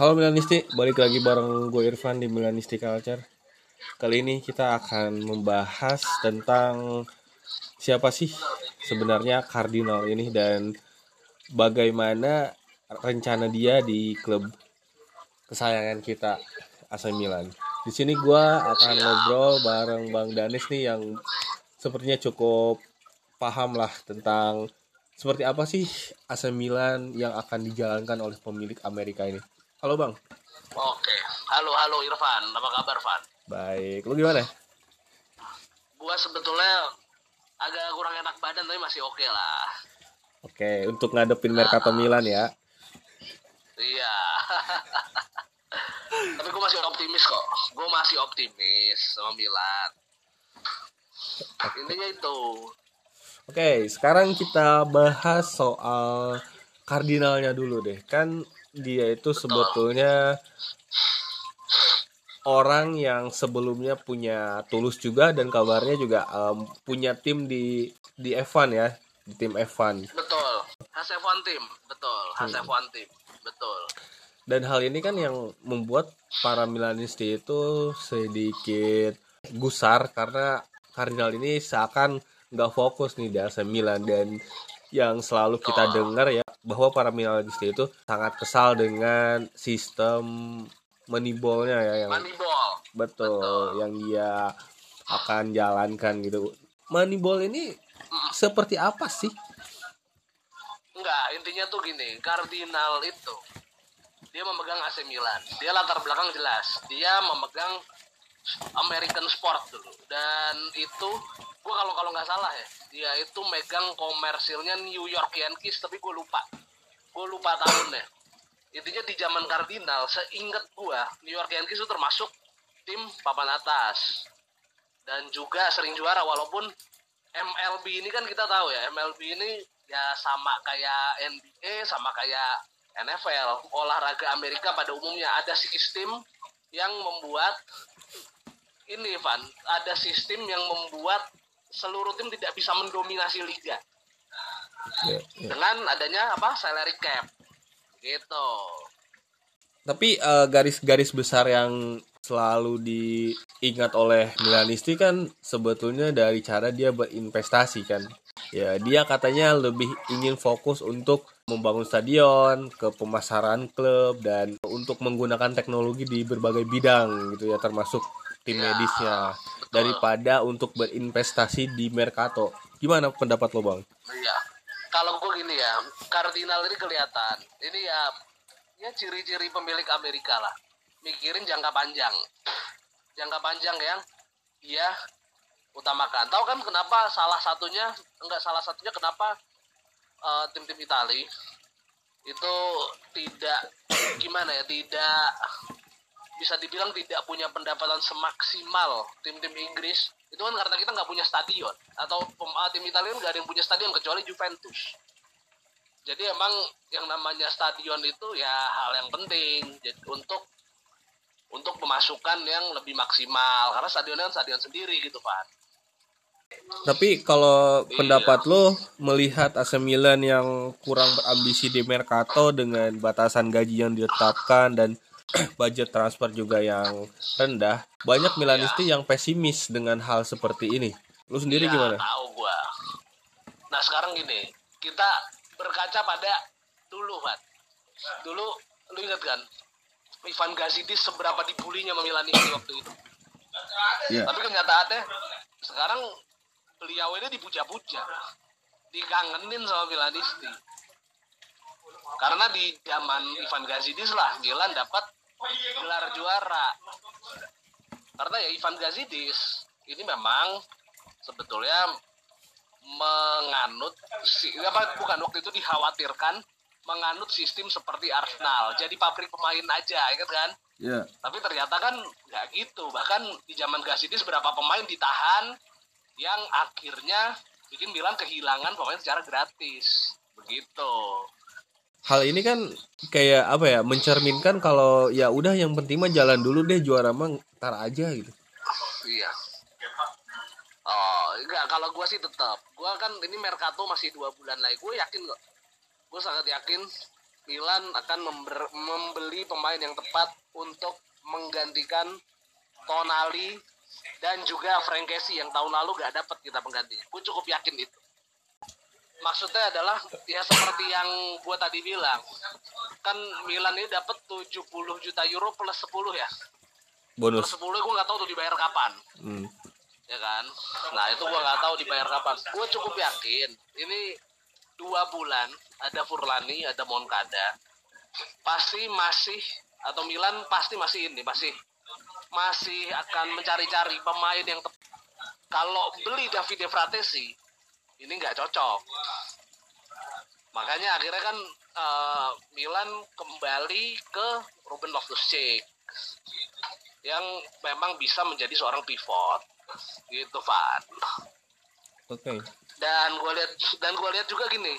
Halo Milanisti, balik lagi bareng gue Irfan di Milanisti Culture. Kali ini kita akan membahas tentang siapa sih sebenarnya kardinal ini dan bagaimana rencana dia di klub kesayangan kita AC Milan. Di sini gue akan ngobrol bareng Bang Danis nih yang sepertinya cukup paham lah tentang seperti apa sih AC Milan yang akan dijalankan oleh pemilik Amerika ini? Halo Bang. Oke, halo halo Irfan, apa kabar Van? Baik, lu gimana? Gua sebetulnya agak kurang enak badan tapi masih oke lah. Oke, untuk ngadepin Mercato Milan ya. Iya. tapi gue masih optimis kok. Gue masih optimis sama Milan. Intinya itu. Oke, sekarang kita bahas soal kardinalnya dulu deh. Kan dia itu sebetulnya orang yang sebelumnya punya tulus juga dan kabarnya juga em, punya tim di di F1 ya, di tim F1. Betul. Hasefon tim, betul. Hasefon tim, betul. Dan hal ini kan yang membuat para Milanisti itu sedikit gusar karena Kardinal ini seakan nggak fokus nih di AC Milan dan yang selalu kita dengar ya bahwa para Milanisti itu sangat kesal dengan sistem Moneyball-nya ya yang Moneyball. betul yang dia akan jalankan gitu. Moneyball ini seperti apa sih? Enggak, intinya tuh gini, Cardinal itu dia memegang AC Milan. Dia latar belakang jelas. Dia memegang American Sport dulu. Dan itu gua kalau kalau nggak salah ya, dia itu megang komersilnya New York Yankees tapi gue lupa. Gue lupa tahunnya. Intinya di zaman Cardinal, seingat gua, New York Yankees itu termasuk tim papan atas. Dan juga sering juara walaupun MLB ini kan kita tahu ya, MLB ini ya sama kayak NBA, sama kayak NFL, olahraga Amerika pada umumnya ada sistem yang membuat ini Van, ada sistem yang membuat seluruh tim tidak bisa mendominasi liga Ya, ya. dengan adanya apa salary cap gitu. Tapi eh, garis-garis besar yang selalu diingat oleh Milanisti kan sebetulnya dari cara dia berinvestasi kan. Ya, dia katanya lebih ingin fokus untuk membangun stadion, ke pemasaran klub dan untuk menggunakan teknologi di berbagai bidang gitu ya termasuk tim Ya, medisnya daripada untuk berinvestasi di Mercato. Gimana pendapat lo, Bang? Iya. Kalau gue gini ya, Cardinal ini kelihatan. Ini ya, ya ciri-ciri pemilik Amerika lah. Mikirin jangka panjang. Jangka panjang yang dia utamakan. Tahu kan kenapa salah satunya, enggak salah satunya kenapa eh, tim-tim Itali itu tidak gimana ya, tidak bisa dibilang tidak punya pendapatan semaksimal tim-tim Inggris. Itu kan karena kita nggak punya stadion. Atau ah, tim Italia nggak ada yang punya stadion kecuali Juventus. Jadi emang yang namanya stadion itu ya hal yang penting. Jadi untuk untuk pemasukan yang lebih maksimal. Karena stadionnya kan stadion sendiri gitu Pak Tapi kalau Iya. pendapat lo melihat AC Milan yang kurang berambisi di Mercato dengan batasan gaji yang ditetapkan dan budget transfer juga yang rendah, banyak Milanisti yang pesimis dengan hal seperti ini. Lu sendiri Ya, gimana? tahu gua nah sekarang gini kita berkaca pada dulu Pak dulu lu ingat kan Ivan Gazidis seberapa dibulinya sama Milanisti waktu itu Iya. Tapi kenyataannya sekarang beliau ini dipuja-puja, dikangenin sama Milanisti. Karena di zaman Ivan Gazidis lah Milan dapat gelar juara. Karena ya Ivan Gazidis ini memang sebetulnya menganut si apa bukan waktu itu dikhawatirkan menganut sistem seperti Arsenal. Jadi pabrik pemain aja, ingat kan? Iya. tapi ternyata kan nggak gitu bahkan di zaman Gasidis beberapa pemain ditahan yang akhirnya bikin Milan kehilangan pemain secara gratis begitu Hal ini kan kayak apa ya? Mencerminkan kalau ya udah yang penting mah jalan dulu deh juara mah ntar aja gitu. iya oh enggak kalau gue sih tetap gue kan ini Mercato masih dua bulan lagi gue yakin kok gue sangat yakin Milan akan membeli pemain yang tepat untuk menggantikan Tonali dan juga Frankesi yang tahun lalu gak dapat kita pengganti. Gue cukup yakin itu. Maksudnya adalah ya seperti yang gue tadi bilang, kan Milan ini dapat 70 juta euro plus 10 ya. Plus bonus 10 gue nggak tahu tuh dibayar kapan. Hmm. ya kan? Nah itu gua nggak tahu dibayar kapan. Gue cukup yakin ini dua bulan ada Furlani ada Moncada pasti masih atau Milan pasti masih ini masih masih akan mencari-cari pemain yang tepat kalau beli Davide Fratesi ini nggak cocok. Makanya akhirnya kan eh, Milan kembali ke Ruben Loftus-Cheek yang memang bisa menjadi seorang pivot. Gitu Van. Oke. Dan gue lihat dan gue lihat juga gini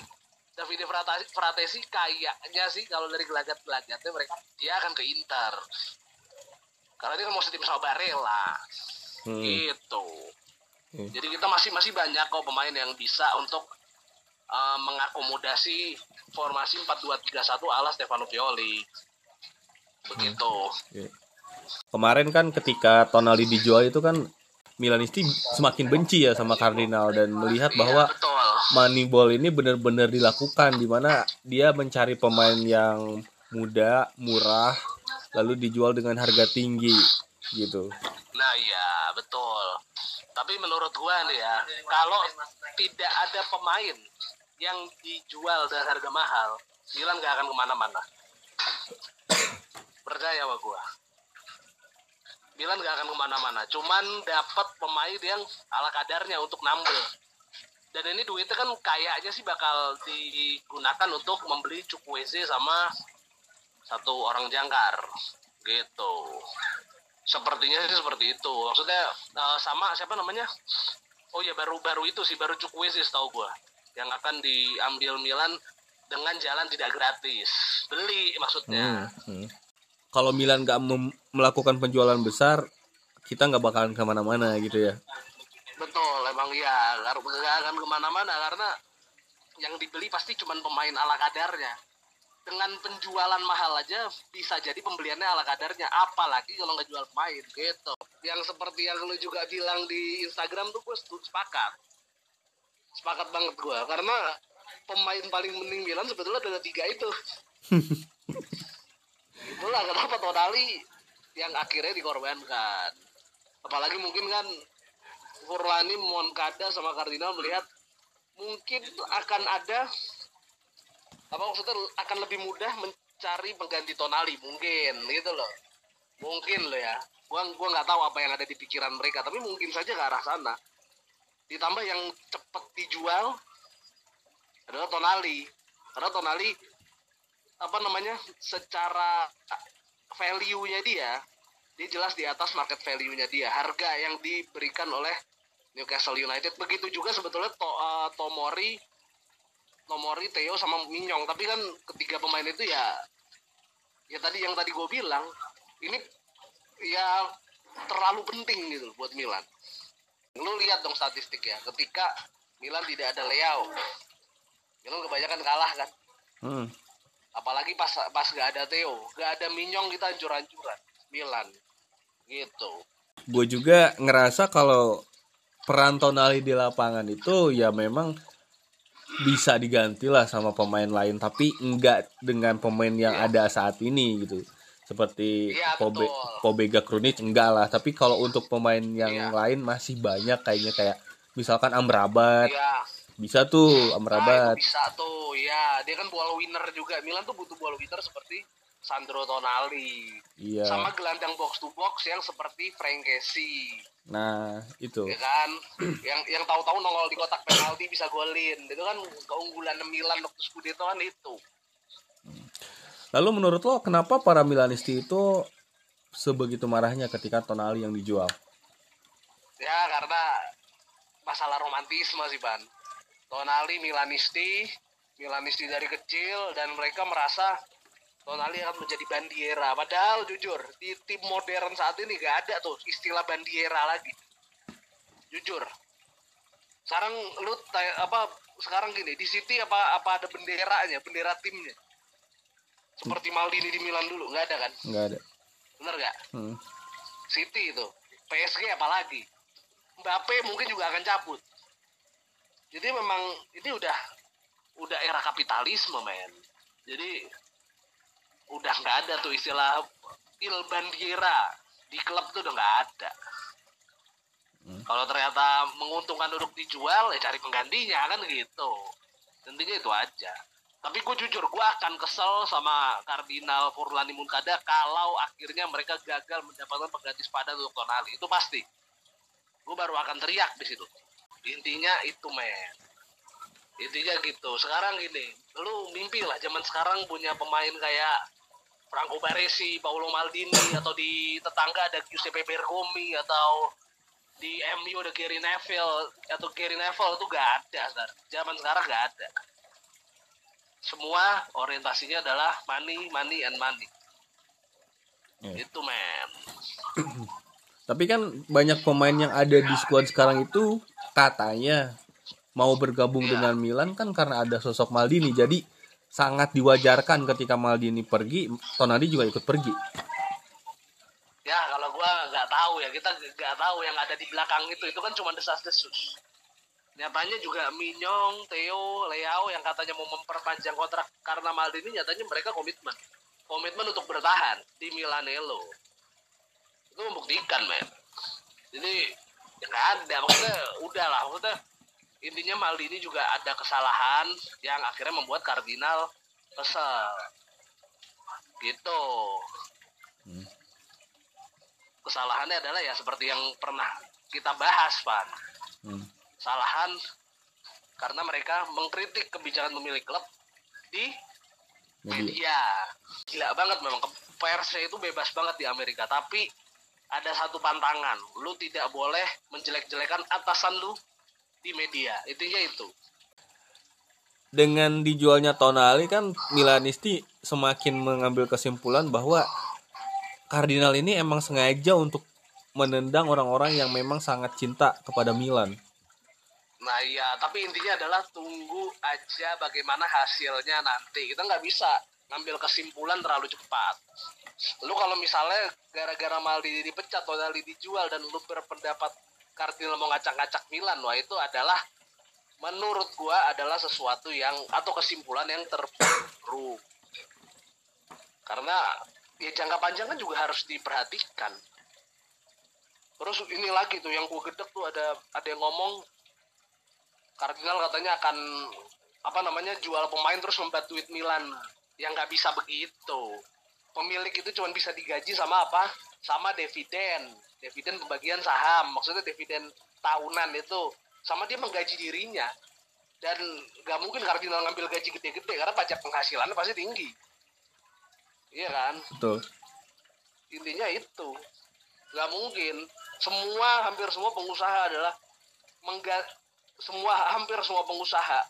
Davide Fratesi kayaknya sih kalau dari gelagat-gelagatnya mereka dia akan ke Inter. Karena dia kan mau setim sama Barella. Hmm. gitu Hmm. jadi kita masih masih banyak kok pemain yang bisa untuk uh, mengakomodasi formasi 4-2-3-1 ala Stefano Pioli begitu Iya. Kemarin kan ketika Tonali dijual itu kan Milanisti semakin benci ya sama Cardinal dan melihat bahwa Iya, betul Moneyball ini benar-benar dilakukan di mana dia mencari pemain yang muda, murah, lalu dijual dengan harga tinggi gitu. Nah iya betul. Tapi menurut gua nih ya, kalau tidak ada pemain yang dijual dengan harga mahal, Milan gak akan ke mana-mana. Percaya sama gua. Milan gak akan ke mana-mana. Cuman dapat pemain yang ala kadarnya untuk nambel. Dan ini duitnya kan kayaknya sih bakal digunakan untuk membeli Chukwueze sama satu orang jangkar gitu sepertinya sih seperti itu. Maksudnya eh, sama siapa namanya? Oh ya baru baru itu sih baru Chukwueze setahu gua. Yang akan diambil Milan dengan jalan tidak gratis. Beli maksudnya. Hmm, hmm. Kalau Milan nggak melakukan penjualan besar, kita nggak bakalan ke mana-mana gitu ya. betul emang ya nggak akan ke mana-mana karena yang dibeli pasti cuman pemain ala kadarnya dengan penjualan mahal aja bisa jadi pembeliannya ala kadarnya. Apalagi kalau nggak jual pemain gitu. Yang seperti yang lu juga bilang di Instagram tuh gue sepakat. Sepakat banget gue karena pemain paling penting Milan sebetulnya ada tiga itu. Itulah kenapa Tonali yang akhirnya dikorbankan. Apalagi mungkin kan Furlani, Moncada sama Cardinal melihat mungkin akan ada apa maksudnya akan lebih mudah mencari pengganti Tonali? Mungkin gitu loh. Mungkin loh ya. Gua gua nggak tahu apa yang ada di pikiran mereka tapi mungkin saja ke arah sana. Ditambah yang cepet dijual adalah Tonali. Karena Tonali apa namanya secara value-nya dia dia jelas di atas market value-nya dia. Harga yang diberikan oleh Newcastle United. Begitu juga sebetulnya to, eh, Tomori Tomori Theo sama Minyong. Tapi kan ketiga pemain itu ya ya tadi yang tadi gue bilang ini ya terlalu penting gitu buat Milan. Lu lihat dong statistik ya ketika Milan tidak ada Leo Milan kebanyakan kalah kan. Hmm. apalagi pas pas gak ada Theo. Gak ada Minyong kita hancur-hancuran. Milan gitu. Gue juga ngerasa kalau peran Tonali di lapangan itu ya memang bisa diganti lah sama pemain lain tapi enggak dengan pemain yang Iya. ada saat ini gitu. Seperti Iya, Pobe, betul. Pobega Krunic enggak lah. Tapi kalau untuk pemain yang Iya. lain masih banyak kayaknya kayak misalkan Amrabat. Ya bisa tuh nah, Amrabat. itu bisa tuh. Ya dia kan ball winner juga. Milan tuh butuh ball winner seperti Sandro Tonali. Iya. Sama gelandang box to box yang seperti Frank Kessie nah itu. Ya kan? Yang yang tahu-tahu nongol di kotak penalti bisa golin. Itu kan keunggulan Milan waktu Scudetto kan itu. Lalu menurut lo kenapa para Milanisti itu sebegitu marahnya ketika Tonali yang dijual? Ya karena masalah romantisme sih ban. Tonali Milanisti Milanisti dari kecil dan mereka merasa Tonali akan menjadi bandiera. Padahal jujur di tim modern saat ini gak ada tuh istilah bandiera lagi. Jujur. Sekarang lu tanya- apa sekarang gini di City apa apa ada benderanya bendera timnya? Seperti Maldini di Milan dulu nggak ada kan? Nggak ada. Bener nggak? Hmm. City itu. PSG apalagi? Mbappe mungkin juga akan cabut. Jadi memang ini udah udah era kapitalisme men. Jadi udah nggak ada tuh istilah il bandiera. Di klub tuh udah nggak ada. Kalau ternyata menguntungkan duduk dijual ya cari penggantinya kan gitu. Intinya itu aja. Tapi gue jujur gue akan kesel sama Kardinal Furlani Munkada kalau akhirnya mereka gagal mendapatkan pengganti sepadan untuk Tonali. Itu pasti. Gue baru akan teriak di situ. Intinya itu men intinya gitu sekarang gini lu mimpi lah zaman sekarang punya pemain kayak Franco Baresi, Paulo Maldini atau di tetangga ada Giuseppe Bergomi atau di MU ada Gary Neville atau Gary Neville itu gak ada sekarang. Zaman sekarang gak ada. Semua orientasinya adalah money, money, and money. Ya. Itu men. Tapi kan banyak pemain yang ada di skuad sekarang itu katanya mau bergabung Iya. dengan Milan kan karena ada sosok Maldini. Jadi sangat diwajarkan ketika Maldini pergi, Tonali juga ikut pergi. Ya kalau gua nggak tahu ya kita nggak tahu yang ada di belakang itu itu kan cuma desas-desus. Nyatanya juga Minyong, Theo, Leao yang katanya mau memperpanjang kontrak karena Maldini nyatanya mereka komitmen. Komitmen untuk bertahan di Milanello. Itu membuktikan, men. Jadi ya nggak ada maksudnya udah lah maksudnya intinya Maldini juga ada kesalahan yang akhirnya membuat Kardinal kesel. Gitu. Kesalahannya adalah ya seperti yang pernah kita bahas Pan Hmm. kesalahan karena mereka mengkritik kebijakan pemilik klub di Media. gila banget memang. Ke- persnya itu bebas banget di Amerika. Tapi ada satu pantangan. Lu tidak boleh menjelek-jelekan atasan lu di media intinya itu Dengan dijualnya Tonali kan Milanisti semakin mengambil kesimpulan bahwa Kardinal ini emang sengaja untuk menendang orang-orang yang memang sangat cinta kepada Milan. Nah iya, tapi intinya adalah tunggu aja bagaimana hasilnya nanti. Kita nggak bisa ngambil kesimpulan terlalu cepat. Lu kalau misalnya gara-gara Maldini dipecat, Tonali dijual, dan lu berpendapat Cardinal mau ngacak-ngacak Milan, wah itu adalah menurut gua adalah sesuatu yang atau kesimpulan yang terburuk. Karena ya jangka panjang kan juga harus diperhatikan. Terus ini lagi tuh yang gua gedek tuh ada ada yang ngomong Kardinal katanya akan apa namanya jual pemain terus membuat duit Milan yang nggak bisa begitu pemilik itu cuma bisa digaji sama apa sama dividen. Dividen pembagian saham. Maksudnya dividen tahunan itu. Sama dia menggaji dirinya. Dan nggak mungkin Kardinal ngambil gaji gede-gede. Karena pajak penghasilannya pasti tinggi. Iya kan? Betul. intinya itu. Nggak mungkin. Semua hampir semua pengusaha adalah mengga semua hampir semua pengusaha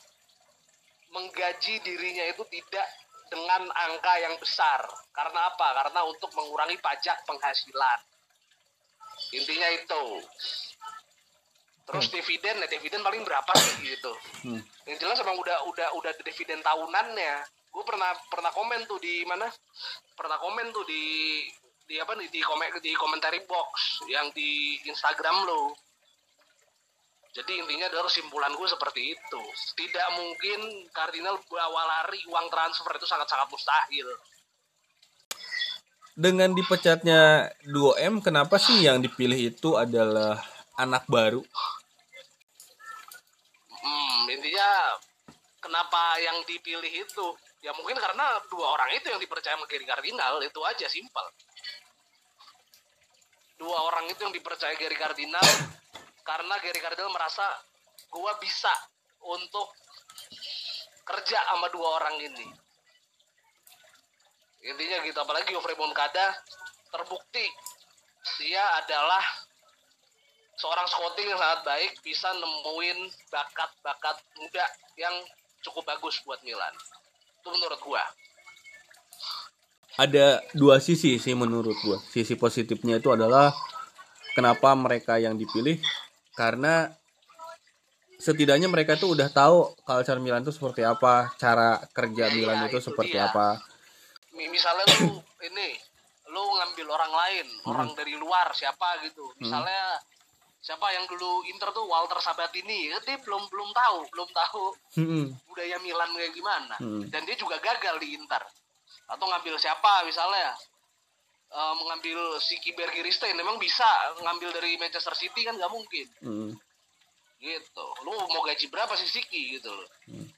menggaji dirinya itu tidak dengan angka yang besar. Karena apa? Karena untuk mengurangi pajak penghasilan. Intinya itu. Terus dividen ya dividen paling berapa sih gitu? Hmm. yang jelas emang udah udah udah dividen tahunannya. Gue pernah pernah komen tuh di mana? Pernah komen tuh di di apa nih? Di komen di komentari box yang di Instagram lo jadi intinya adalah kesimpulan gue seperti itu. Tidak mungkin Cardinal bawa lari uang transfer itu sangat sangat mustahil. Dengan dipecatnya 2M, kenapa sih yang dipilih itu adalah anak baru? hmm, intinya kenapa yang dipilih itu? Ya mungkin karena dua orang itu yang dipercaya sama Gary Cardinal itu aja simpel. Dua orang itu yang dipercaya Gary Cardinal karena Gary Cardinal merasa gua bisa untuk kerja sama dua orang ini. Intinya gitu apalagi Geoffrey Moncada terbukti dia adalah seorang scouting yang sangat baik bisa nemuin bakat-bakat muda yang cukup bagus buat Milan. Itu menurut gua. Ada dua sisi sih menurut gua. Sisi positifnya itu adalah kenapa mereka yang dipilih karena setidaknya mereka tuh udah tahu culture Milan itu seperti apa, cara kerja Iya, Milan itu itu seperti dia. apa. mi- misalnya lu ini lu ngambil orang lain orang dari luar siapa gitu misalnya siapa yang dulu Inter tuh Walter Sabatini ya dia belum belum tahu belum tahu Hmm. budaya Milan kayak gimana Hmm. dan dia juga gagal di Inter atau ngambil siapa misalnya eh, mengambil si Kiber Kiristen memang bisa ngambil dari Manchester City kan? Nggak mungkin. Hmm. gitu. Lu mau gaji berapa sih Siki gitu loh. Hmm.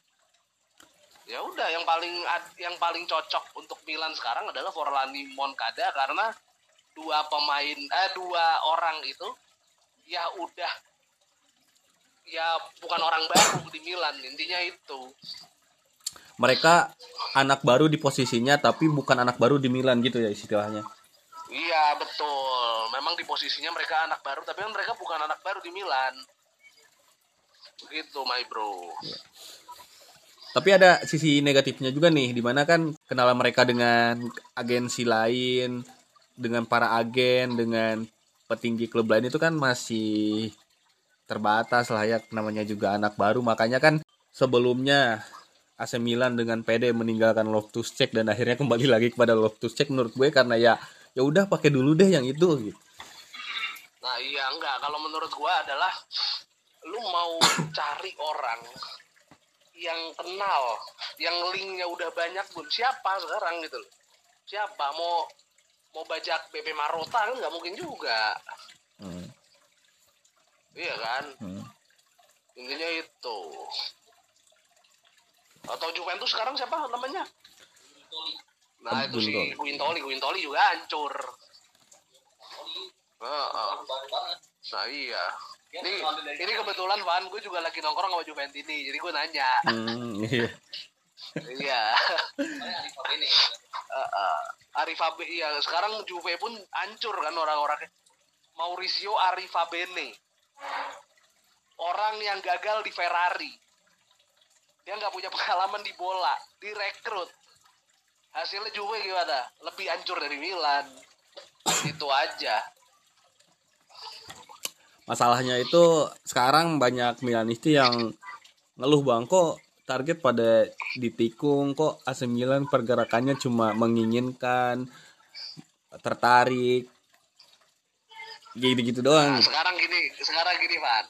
ya udah yang paling yang paling cocok untuk Milan sekarang adalah Forlani Moncada karena dua pemain eh dua orang itu ya udah ya bukan orang baru di Milan. Intinya itu. Mereka anak baru di posisinya tapi bukan anak baru di Milan gitu ya istilahnya. Iya betul. Memang di posisinya mereka anak baru tapi kan mereka bukan anak baru di Milan. Begitu my bro. Tapi ada sisi negatifnya juga nih, di mana kan kenalan mereka dengan agensi lain, dengan para agen, dengan petinggi klub lain itu kan masih terbatas lah ya, namanya juga anak baru. Makanya kan sebelumnya AC Milan dengan PD meninggalkan Loftus Cheek dan akhirnya kembali lagi kepada Loftus Cheek menurut gue karena ya ya udah pakai dulu deh yang itu gitu. Nah iya enggak kalau menurut gua adalah lu mau cari orang yang kenal, yang linknya udah banyak pun siapa sekarang gitu loh. Siapa mau mau bajak BP Marota kan nggak mungkin juga. Hmm, Iya kan? hmm. Intinya itu. Atau Juventus sekarang siapa namanya? Nah itu si Guintoli. Guintoli, juga hancur. Heeh. Nah iya. Ini, ini kebetulan Van, gue juga lagi nongkrong sama Juventini, jadi gue nanya. Hmm, iya. iya. Heeh. Arifabene, iya. Sekarang Juve pun hancur kan orang-orangnya. Mauricio Arifabene. Orang yang gagal di Ferrari. Dia nggak punya pengalaman di bola, direkrut. Hasilnya Juve gimana? Lebih hancur dari Milan. Itu aja. Masalahnya itu sekarang banyak Milanisti yang ngeluh bang kok target pada ditikung kok AC Milan pergerakannya cuma menginginkan tertarik gitu-gitu doang. Nah, sekarang gini, sekarang gini, Van.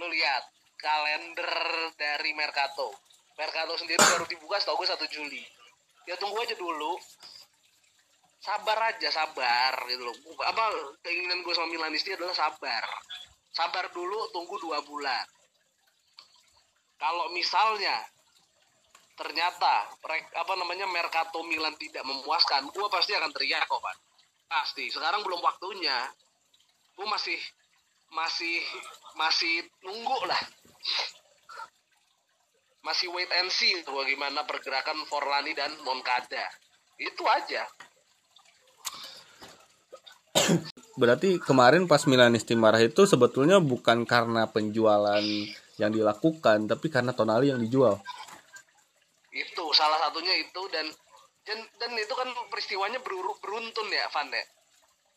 Lu lihat kalender dari Mercato. Mercato sendiri baru dibuka setahu gue 1 Juli. Ya tunggu aja dulu. Sabar aja, sabar gitu loh. Apa keinginan gue sama Milanisti adalah sabar. Sabar dulu, tunggu dua bulan. Kalau misalnya ternyata apa namanya Mercato Milan tidak memuaskan, gue pasti akan teriak kok, Pak. Pasti. Sekarang belum waktunya gue masih masih masih nunggu lah masih wait and see bagaimana pergerakan Forlani dan Moncada. Itu aja. Berarti kemarin pas Milanisti marah itu sebetulnya bukan karena penjualan yang dilakukan tapi karena Tonali yang dijual. itu salah satunya itu. Dan dan, dan itu kan peristiwanya beruntun ya Van ya.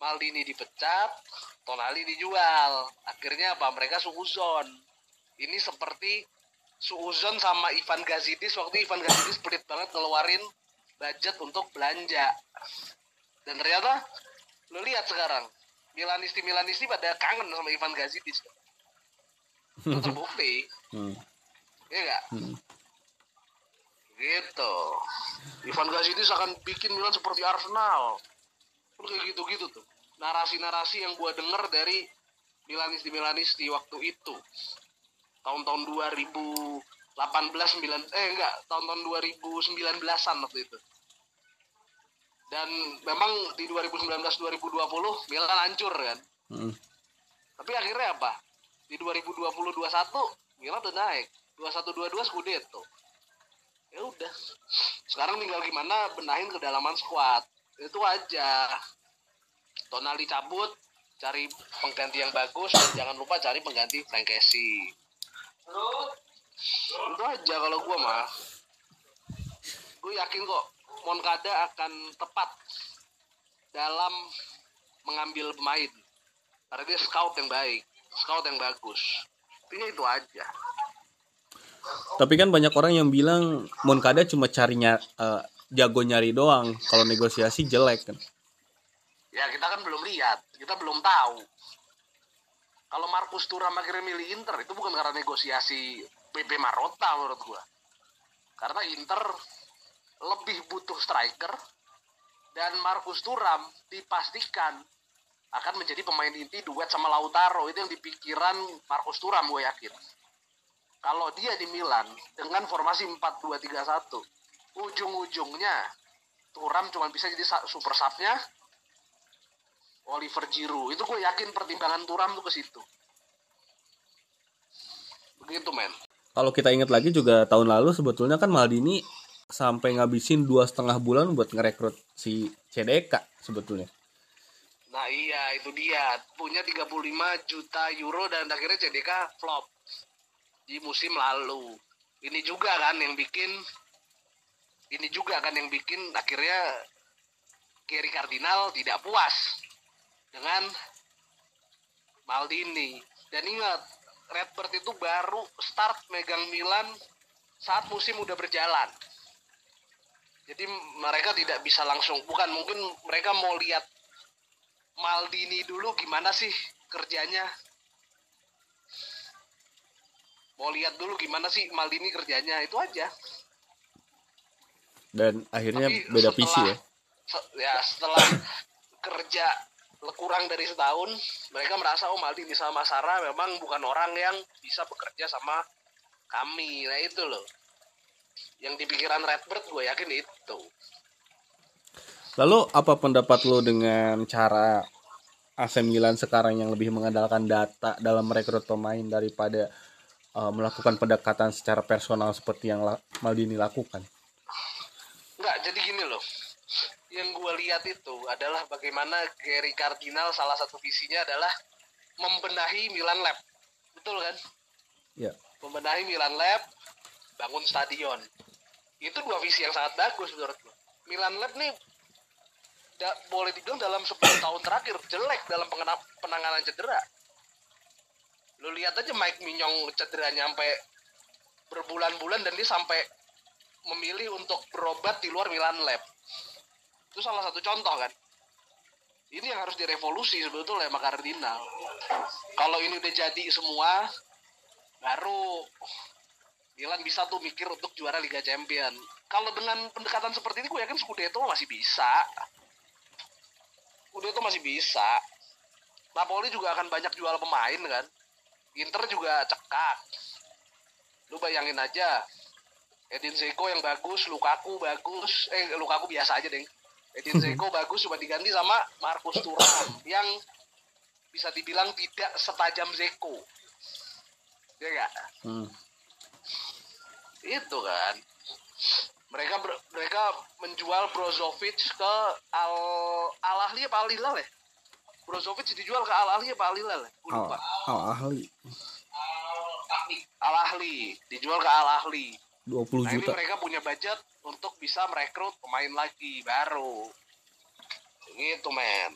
Maldini dipecat Tonali dijual. Akhirnya apa? Mereka suuzon. Ini seperti suuzon sama Ivan Gazidis waktu Ivan Gazidis pelit banget ngeluarin budget untuk belanja dan ternyata lo lihat sekarang Milanisti Milanisti pada kangen sama Ivan Gazidis itu terbukti Hmm. Iya nggak? Hmm. Gitu. Ivan Gazidis akan bikin Milan seperti Arsenal. Kan kayak gitu-gitu tuh. Narasi-narasi yang gua denger dari Milanisti Milanisti waktu itu. Tahun-tahun 2018 9 eh enggak, tahun-tahun 2019-an waktu itu. Dan memang di 2019 2020 Milan hancur kan. Hmm. Tapi akhirnya apa? Di 2020 21 Milan udah naik. 21 22 Scudetto. Ya udah. Sekarang tinggal gimana benahin kedalaman squad. Itu aja. Tonali cabut, cari pengganti yang bagus dan jangan lupa cari pengganti Frank Casey. Itu aja kalau gua mah. Gue yakin kok Moncada akan tepat dalam mengambil pemain. Karena dia scout yang baik, scout yang bagus. Intinya itu aja. Tapi kan banyak orang yang bilang Moncada cuma carinya eh, jago nyari doang kalau negosiasi jelek kan ya kita kan belum lihat kita belum tahu kalau Markus Thuram akhirnya milih Inter itu bukan karena negosiasi PP Marota menurut gua. Karena Inter lebih butuh striker dan Markus Thuram dipastikan akan menjadi pemain inti duet sama Lautaro. Itu yang dipikiran Markus Thuram gue yakin. Kalau dia di Milan dengan formasi 4-2-3-1 ujung-ujungnya Thuram cuma bisa jadi super subnya Oliver Giroud. Itu gue yakin pertimbangan Thuram tuh ke situ. Begitu men. Kalau kita ingat lagi juga tahun lalu sebetulnya kan Maldini sampai ngabisin dua setengah bulan buat ngerekrut si CDK sebetulnya. Nah iya itu dia. Punya 35 juta euro dan akhirnya CDK flop di musim lalu. Ini juga kan yang bikin ini juga kan yang bikin akhirnya Kerry Cardinal tidak puas dengan Maldini. Dan ingat Redbird itu baru start megang Milan saat musim udah berjalan. Jadi mereka tidak bisa langsung bukan mungkin mereka mau lihat Maldini dulu gimana sih kerjanya? Mau lihat dulu gimana sih Maldini kerjanya itu aja. Dan akhirnya Tapi beda setelah, visi ya. ya setelah kerja kurang dari setahun mereka merasa oh Maldini sama Sarah memang bukan orang yang bisa bekerja sama kami. Nah itu loh. Yang di pikiran Redbird gue yakin itu. Lalu apa pendapat lo dengan cara AC Milan sekarang yang lebih mengandalkan data dalam merekrut pemain daripada uh, melakukan pendekatan secara personal seperti yang Maldini lakukan? Enggak, jadi gini loh yang gue lihat itu adalah bagaimana Gary Cardinal salah satu visinya adalah membenahi Milan Lab. Betul kan? Ya. Membenahi Milan Lab bangun stadion. Itu dua visi yang sangat bagus menurut gue Milan Lab nih da, boleh dibilang dalam 10 tahun terakhir jelek dalam penanganan cedera. Lu lihat aja Mike Minyong cederanya sampai berbulan-bulan dan dia sampai memilih untuk berobat di luar Milan Lab itu salah satu contoh kan? Ini yang harus direvolusi sebetulnya sama Cardinal kalau ini udah jadi semua baru Milan bisa tuh mikir untuk juara Liga Champion. Kalau dengan pendekatan seperti ini gue yakin Scudetto masih bisa. Scudetto masih bisa. Napoli juga akan banyak jual pemain kan? Inter juga cekak. Lu bayangin aja Edin Zeko yang bagus, Lukaku bagus, eh Lukaku biasa aja deh. Edin Zeko bagus cuma diganti sama Markus Thuram yang bisa dibilang tidak setajam Zeko. Ya enggak? Hmm. Itu kan. Mereka ber, mereka menjual Brozovic ke Al Al Ahli apa Al Hilal ya? Brozovic dijual ke Al Ahli apa Al Hilal ya? Al, Al Ahli. Al Ahli dijual ke Al Ahli 20 nah, juta. Ini mereka punya budget untuk bisa merekrut pemain lagi baru. Gitu, men.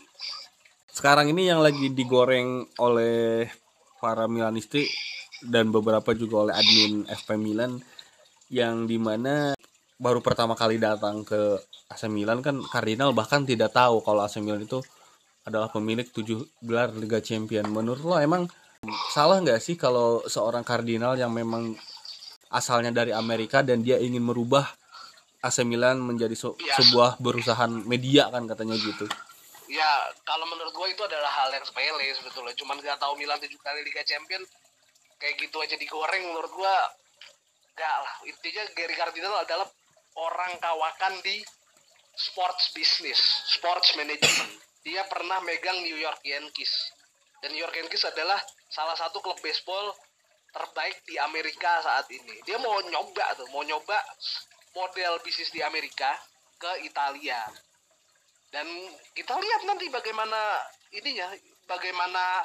Sekarang ini yang lagi digoreng oleh para Milanisti dan beberapa juga oleh admin FP Milan yang di mana baru pertama kali datang ke AC Milan kan Cardinal bahkan tidak tahu kalau AC Milan itu adalah pemilik tujuh gelar Liga Champion. Menurut lo emang salah nggak sih kalau seorang Cardinal yang memang asalnya dari Amerika dan dia ingin merubah AC Milan menjadi so ya. sebuah perusahaan media kan katanya gitu. Ya, kalau menurut gue itu adalah hal yang sepele sebetulnya. Cuman gak tahu Milan tujuh kali Liga Champion kayak gitu aja digoreng menurut gue gak lah. Intinya Gary Cardinal adalah orang kawakan di sports business, sports management. Dia pernah megang New York Yankees. Dan New York Yankees adalah salah satu klub baseball terbaik di Amerika saat ini. Dia mau nyoba tuh, mau nyoba model bisnis di Amerika ke Italia. Dan kita lihat nanti bagaimana ininya, bagaimana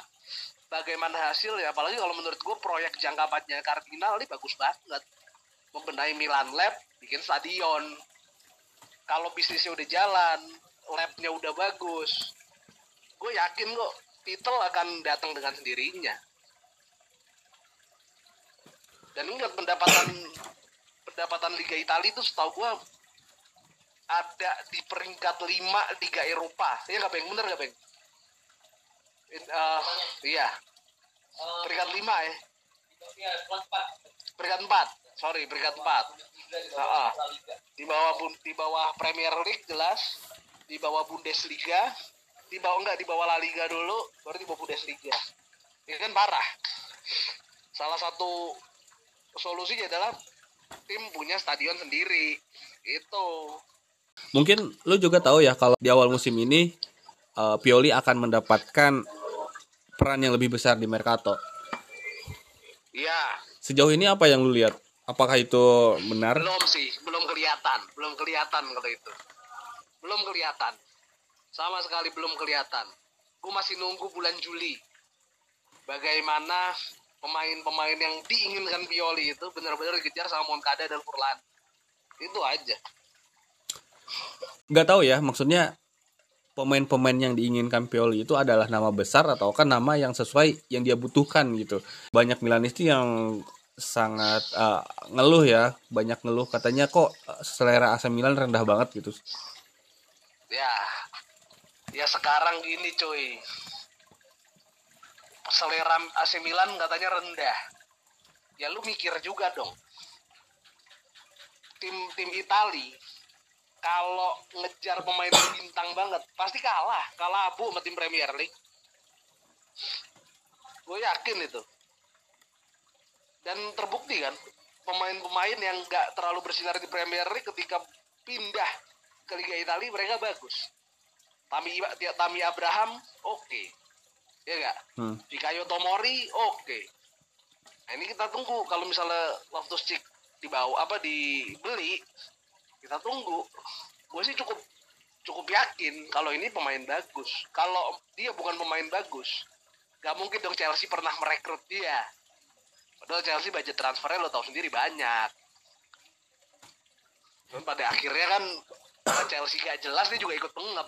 bagaimana hasilnya. Apalagi kalau menurut gue proyek jangka panjang Cardinal ini bagus banget. Membenahi Milan Lab, bikin stadion. Kalau bisnisnya udah jalan, labnya udah bagus, gue yakin kok titel akan datang dengan sendirinya dan ingat pendapatan pendapatan Liga Italia itu setahu gua ada di peringkat 5 Liga Eropa. Ya nggak Beng? Bener nggak Beng? In- eh, iya, peringkat 5 ya. Peringkat 4. Sorry, peringkat 4. Ah, ah. Di bawah di bawah Premier League jelas, di bawah Bundesliga, di bawah enggak di bawah La Liga dulu, baru di bawah Bundesliga. Ini kan parah. Salah satu solusinya adalah tim punya stadion sendiri. Itu. Mungkin lu juga tahu ya kalau di awal musim ini eh, Pioli akan mendapatkan peran yang lebih besar di Mercato. Iya, Sejauh ini apa yang lu lihat? Apakah itu benar? belum sih, belum kelihatan, belum kelihatan kalau itu. Belum kelihatan. Sama sekali belum kelihatan. Gue masih nunggu bulan Juli. Bagaimana pemain-pemain yang diinginkan Pioli itu benar-benar dikejar sama Moncada dan Furlan. Itu aja. Nggak tahu ya, maksudnya pemain-pemain yang diinginkan Pioli itu adalah nama besar atau kan nama yang sesuai yang dia butuhkan gitu. Banyak Milanisti yang sangat eh, ngeluh ya, banyak ngeluh katanya kok selera AC Milan rendah banget gitu. Ya, ya sekarang gini cuy. Selera AC Milan katanya rendah. Ya lu mikir juga dong. Tim tim Itali kalau ngejar pemain bintang banget pasti kalah, kalah abu sama tim Premier League. Gue yakin itu. Dan terbukti kan pemain-pemain yang nggak terlalu bersinar di Premier League ketika pindah ke Liga Italia mereka bagus. Tami Tami Abraham oke. Ya enggak? Hmm. Fikayo Tomori oke. Nah, ini kita tunggu kalau misalnya Loftus Cheek dibawa apa dibeli kita tunggu. Gue sih cukup cukup yakin kalau ini pemain bagus. Kalau dia bukan pemain bagus, gak mungkin dong Chelsea pernah merekrut dia. Padahal Chelsea budget transfernya lo tau sendiri banyak. Cuman pada akhirnya kan Chelsea gak jelas dia juga ikut pengep.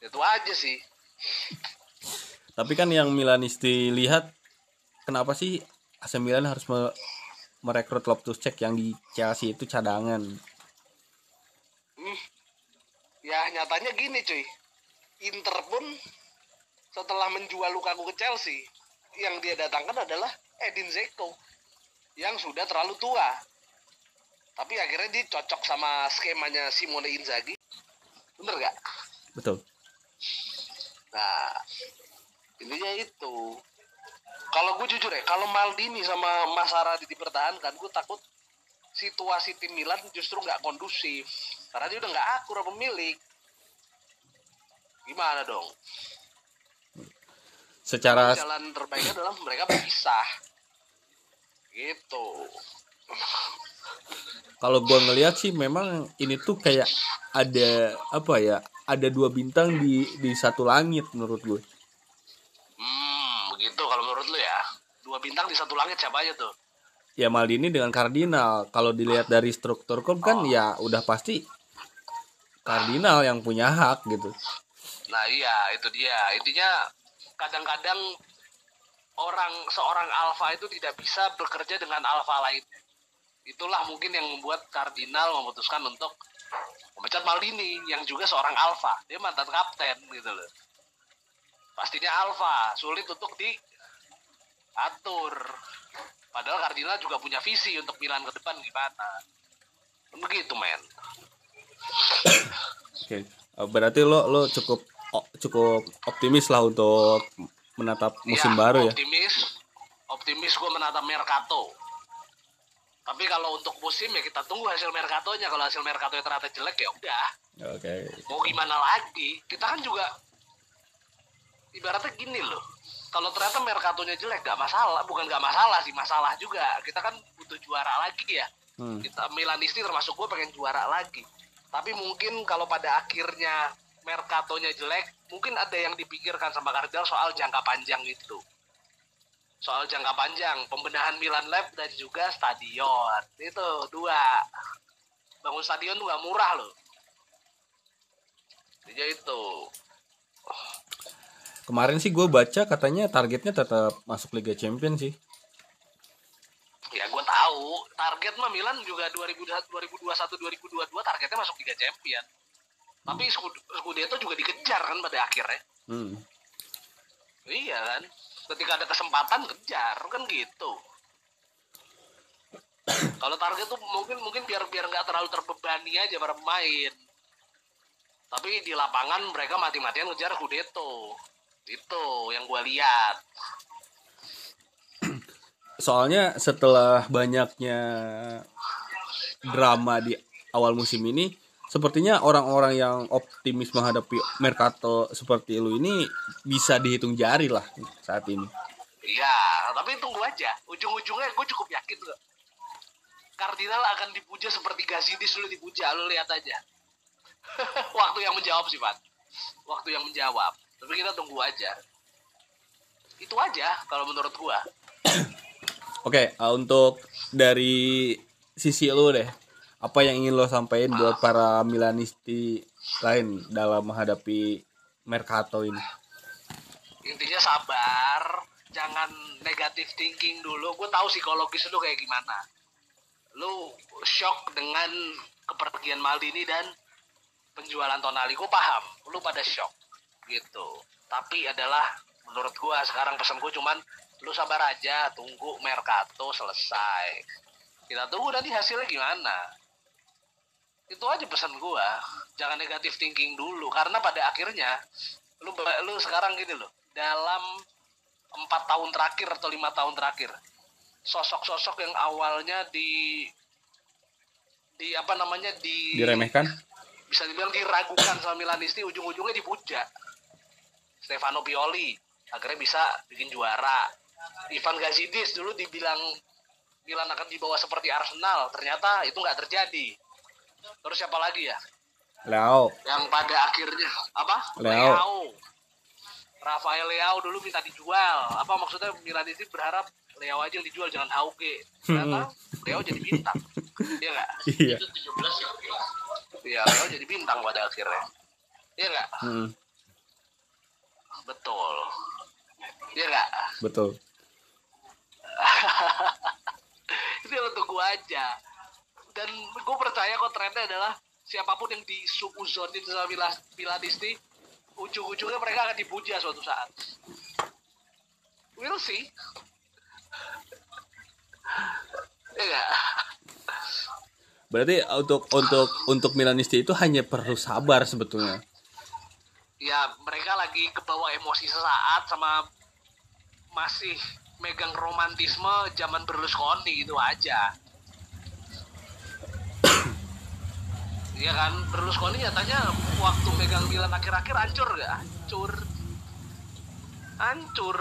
Itu aja sih. Tapi kan yang Milanisti lihat kenapa sih AC Milan harus me- merekrut Loftus Cheek yang di Chelsea itu cadangan. Hmm. Ya nyatanya gini cuy. Inter pun setelah menjual Lukaku ke Chelsea, yang dia datangkan adalah Edin Zeko yang sudah terlalu tua. Tapi akhirnya dia cocok sama skemanya Simone Inzaghi. Bener gak? Betul. Nah, intinya itu. Kalau gue jujur ya, kalau Maldini sama Mas Saradi dipertahankan, gue takut situasi tim Milan justru nggak kondusif. Karena dia udah nggak akur pemilik. Gimana dong? Secara Jalan terbaiknya adalah mereka berpisah. Gitu. kalau gua ngelihat sih memang ini tuh kayak ada apa ya? Ada dua bintang di di satu langit menurut gue. Hmm, begitu kalau menurut lu ya. Dua bintang di satu langit siapa aja tuh? Ya Maldini dengan Cardinal. Kalau dilihat dari struktur klub kan ya udah pasti Cardinal yang punya hak gitu. Nah iya itu dia intinya kadang-kadang orang seorang alfa itu tidak bisa bekerja dengan alfa lain. Itulah mungkin yang membuat kardinal memutuskan untuk memecat Maldini yang juga seorang alfa. Dia mantan kapten gitu loh. Pastinya alfa, sulit untuk diatur. Padahal kardinal juga punya visi untuk Milan ke depan gimana. Begitu men. Oke. Eh, Berarti lo lo cukup cukup optimis lah untuk menatap musim Ya, baru ya. optimis optimis gue menatap Mercato tapi kalau untuk musim ya kita tunggu hasil Mercatonya kalau hasil Mercato ternyata jelek ya udah Oke. mau gimana lagi kita kan juga ibaratnya gini loh kalau ternyata Mercatonya jelek gak masalah. Bukan gak masalah sih masalah juga. Kita kan butuh juara lagi ya. Hmm. kita Milanisti termasuk gue pengen juara lagi. Tapi mungkin kalau pada akhirnya Mercatonya jelek mungkin ada yang dipikirkan sama Cardinal soal jangka panjang itu. Soal jangka panjang. Pembenahan Milan Lab dan juga stadion. Itu dua. Bangun stadion tuh gak murah loh. Jadi itu Kemarin sih gue baca katanya targetnya tetap masuk Liga Champions sih. ya gue tahu. Target mah Milan juga 2021 2022 targetnya masuk Liga Champion. Tapi Scud- Scudetto juga dikejar kan pada akhirnya. Hmm. iya kan? Ketika ada kesempatan kejar. Kan gitu. Kalau target tuh mungkin mungkin biar biar nggak terlalu terbebani aja para pemain. Tapi di lapangan mereka mati-matian ngejar Scudetto itu yang gua lihat Soalnya setelah banyaknya drama di awal musim ini, sepertinya orang-orang yang optimis menghadapi Mercato seperti lu ini bisa dihitung jari lah saat ini. Iya, tapi tunggu aja. Ujung-ujungnya gue cukup yakin kok. Cardinal akan dipuja seperti Gazidis dulu dipuja, lu lihat aja. Waktu yang menjawab sih, Pak. Waktu yang menjawab. Tapi kita tunggu aja. Itu aja kalau menurut gua. Oke, uh, untuk dari sisi lu deh, apa yang ingin lo sampaikan buat para Milanisti lain dalam menghadapi Mercato ini? Intinya sabar, jangan negatif thinking dulu. Gue tahu psikologis lu kayak gimana. Lu shock dengan kepergian Maldini dan penjualan Tonali. Gue paham, lu pada shock gitu. Tapi adalah menurut gua sekarang pesan gue cuman lu sabar aja, tunggu Mercato selesai. Kita tunggu nanti hasilnya gimana. Itu aja pesan gua. Jangan negatif thinking dulu karena pada akhirnya lu lu sekarang gini loh dalam empat tahun terakhir atau lima tahun terakhir sosok-sosok yang awalnya di di apa namanya di Diremehkan? bisa dibilang diragukan sama Milanisti ujung-ujungnya dipuja Stefano Pioli akhirnya bisa bikin juara. Ivan Gazidis dulu dibilang Milan akan dibawa seperti Arsenal ternyata itu nggak terjadi. Terus siapa lagi ya? Leo. yang pada akhirnya apa? Leao. Rafael Leao dulu minta dijual. Apa maksudnya Milanisti berharap Leao aja yang dijual jangan Hauge? Ternyata Leao jadi bintang. Iya nggak? Iya. iya Leao jadi bintang pada akhirnya. Iya nggak? Hmm, betul iya nggak betul. itu yang untuk gue aja dan gue percaya kok trennya adalah siapa pun yang di suuzonin sama Mila- Milanisti ujung-ujungnya mereka akan dipuja suatu saat we'll see ya nggak? Berarti untuk untuk untuk Milanisti itu hanya perlu sabar sebetulnya. Ya mereka lagi kebawa emosi sesaat sama masih megang romantisme zaman Berlusconi gitu aja. Iya kan? Berlusconi nyatanya waktu megang Milan akhir-akhir hancur gak? Hancur. Hancur.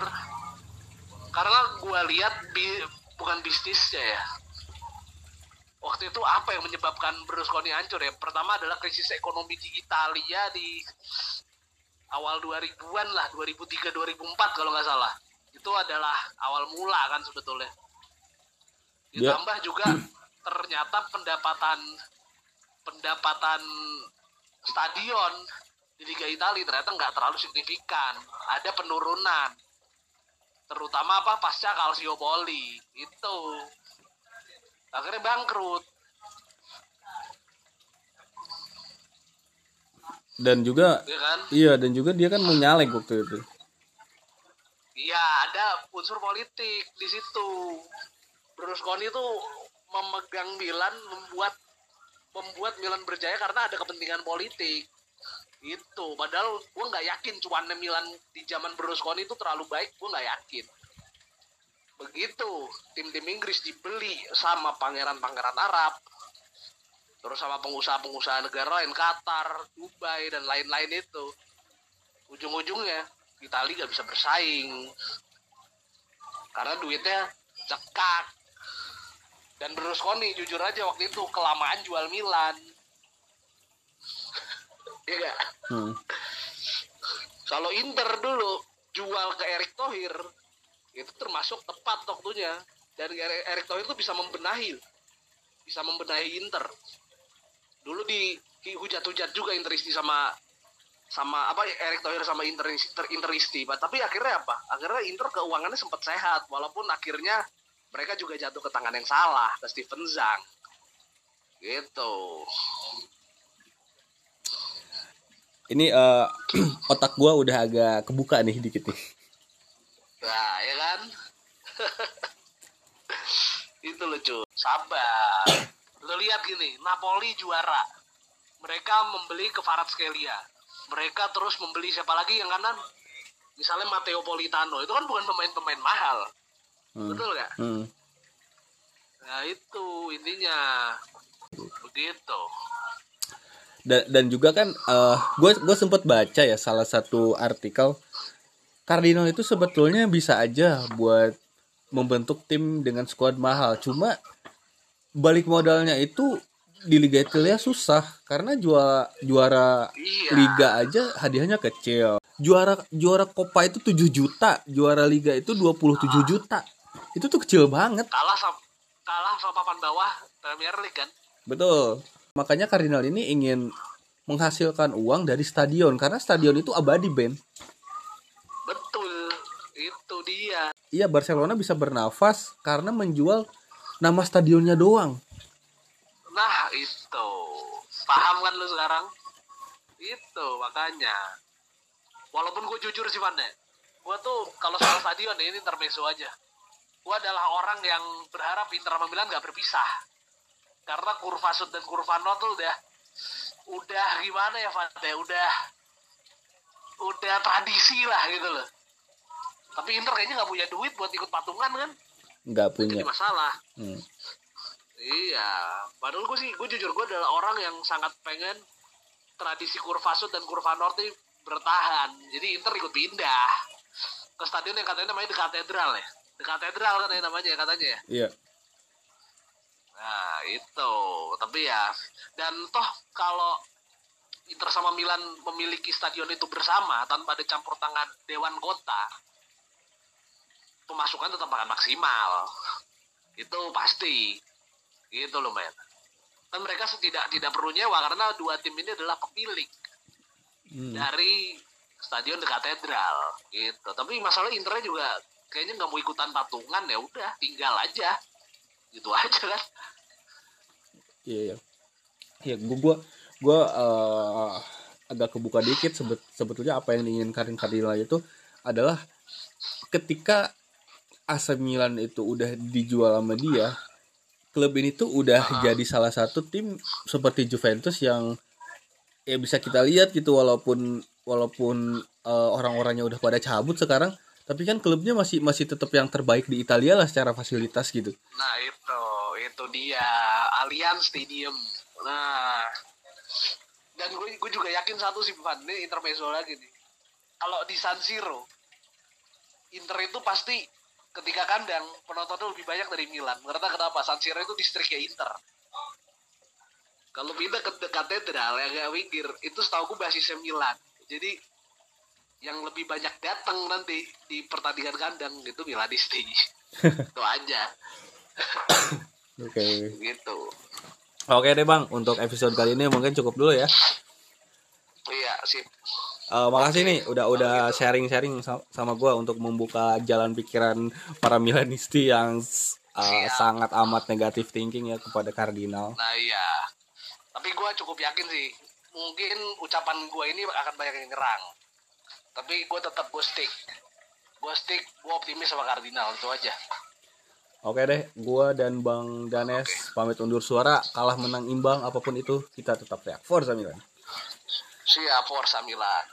Karena gua lihat bi- bukan bisnisnya ya. Waktu itu apa yang menyebabkan Berlusconi hancur ya? Pertama adalah krisis ekonomi di Italia di awal 2000-an lah 2003 2004 kalau nggak salah. Itu adalah awal mula kan sebetulnya. Dia- ditambah juga ternyata pendapatan pendapatan stadion di Liga Italia ternyata nggak terlalu signifikan. Ada penurunan terutama apa? Pasca Calciopoli. Itu. Akhirnya bangkrut Dan juga ya kan iya dan juga dia kan mau nyalek waktu itu. Iya, ada unsur politik di situ. Berlusconi itu memegang Milan, membuat membuat Milan berjaya karena ada kepentingan politik. Itu, padahal gue nggak yakin cuannya Milan di zaman Berlusconi itu terlalu baik, gue nggak yakin. Begitu tim-tim Inggris dibeli sama pangeran-pangeran Arab, terus sama pengusaha-pengusaha negara lain, Qatar, Dubai dan lain-lain itu, ujung-ujungnya Itali gak bisa bersaing. Karena duitnya cekak dan Berlusconi jujur aja waktu itu kelamaan jual Milan. Iya gak? Hmm. Kalau Inter dulu jual ke Erick Thohir itu termasuk tepat waktunya. Dan Erick Erick Thohir itu bisa membenahi bisa membenahi Inter dulu di hujat-hujat juga Interisti sama sama apa Erick Thohir sama Inter, Inter Interisti tapi akhirnya apa akhirnya Inter keuangannya sempat sehat walaupun akhirnya mereka juga jatuh ke tangan yang salah ke Steven Zhang gitu ini eh, otak gua udah agak kebuka nih dikit nih. Nah, ya kan? itu lucu. Sabar. Lo lihat gini, Napoli juara. Mereka membeli ke Kvaratskhelia. Mereka terus membeli siapa lagi yang kanan? Misalnya Matteo Politano. Itu kan bukan pemain-pemain mahal. Hmm. Betul nggak? Hmm. Nah, itu intinya. Begitu. Dan, dan juga kan gue gue sempat baca ya salah satu artikel Cardinal itu sebetulnya bisa aja buat membentuk tim dengan skuad mahal. Cuma balik modalnya itu di Liga Italia susah karena juara juara Iya. liga aja hadiahnya kecil. Juara juara Copa itu 7 juta, juara liga itu 27 juta. Itu tuh kecil banget. Kalah sama kalah sama papan bawah Premier League kan? Betul. Makanya Cardinal ini ingin menghasilkan uang dari stadion karena stadion itu abadi, Ben. Betul. Itu dia. Iya, Barcelona bisa bernafas karena menjual nama stadionnya doang. Nah, itu. Paham kan lu sekarang? Itu makanya. Walaupun gue jujur sih, Van, ya. Gue tuh kalau soal stadion ini intermezzo aja. Gue adalah orang yang berharap Inter Milan gak berpisah. Karena kurva sud dan kurva nol tuh udah udah gimana ya, Van? ya? Udah udah tradisi lah gitu loh. Tapi Inter kayaknya nggak punya duit buat ikut patungan kan? Nggak Jadi punya. masalah. Hmm. Iya, padahal gue sih, gue jujur gue adalah orang yang sangat pengen tradisi kurva sud dan kurva north ini bertahan. Jadi Inter ikut pindah ke stadion yang katanya namanya The Katedral ya. The Katedral kan ya namanya ya katanya ya. Iya. Nah itu, tapi ya dan toh kalau Inter sama Milan memiliki stadion itu bersama tanpa ada campur tangan Dewan Kota, pemasukan tetap akan maksimal. Itu pasti. Gitu loh men. Dan mereka tidak tidak perlu nyewa karena dua tim ini adalah pemilik Hmm. dari stadion The Katedral gitu. Tapi masalah Internya juga kayaknya nggak mau ikutan patungan ya udah tinggal aja gitu aja kan. Iya, iya. Ya, gua gua gua eh, agak kebuka dikit sebet, sebetulnya apa yang diinginkan Cardinal itu adalah ketika AC Milan itu udah dijual sama dia, klub ini tuh udah jadi salah satu tim seperti Juventus yang ya bisa kita lihat gitu walaupun walaupun eh, orang-orangnya udah pada cabut sekarang, tapi kan klubnya masih masih tetap yang terbaik di Italia lah secara fasilitas gitu. Nah itu, itu dia Allianz Stadium. Nah, dan gue gue juga yakin satu sih Van, ini intermezzo lagi nih. Kalau di San Siro, Inter itu pasti ketika kandang penontonnya lebih banyak dari Milan. Karena kenapa? San Siro itu distriknya Inter. Kalau pindah ke katedral yang gak mikir, itu setahu basisnya Milan. Jadi yang lebih banyak datang nanti di pertandingan kandang itu Milanisti. itu aja Oke. gitu. Oke deh Bang, untuk episode kali ini mungkin cukup dulu ya. Iya sih. Eh, makasih nih udah udah sharing-sharing sa- sama gua untuk membuka jalan pikiran para Milanisti yang uh, Siap. sangat amat negatif thinking ya kepada Cardinal. Nah iya. Tapi gue cukup yakin sih. Mungkin ucapan gue ini akan banyak yang nyerang. Tapi gue tetap gue stick. Gue stick, gue optimis sama Cardinal itu aja. Oke deh, gua dan Bang Danes pamit undur suara. Kalah menang imbang apa pun itu kita tetap teriak Forza Milan. Siap Forza Milan.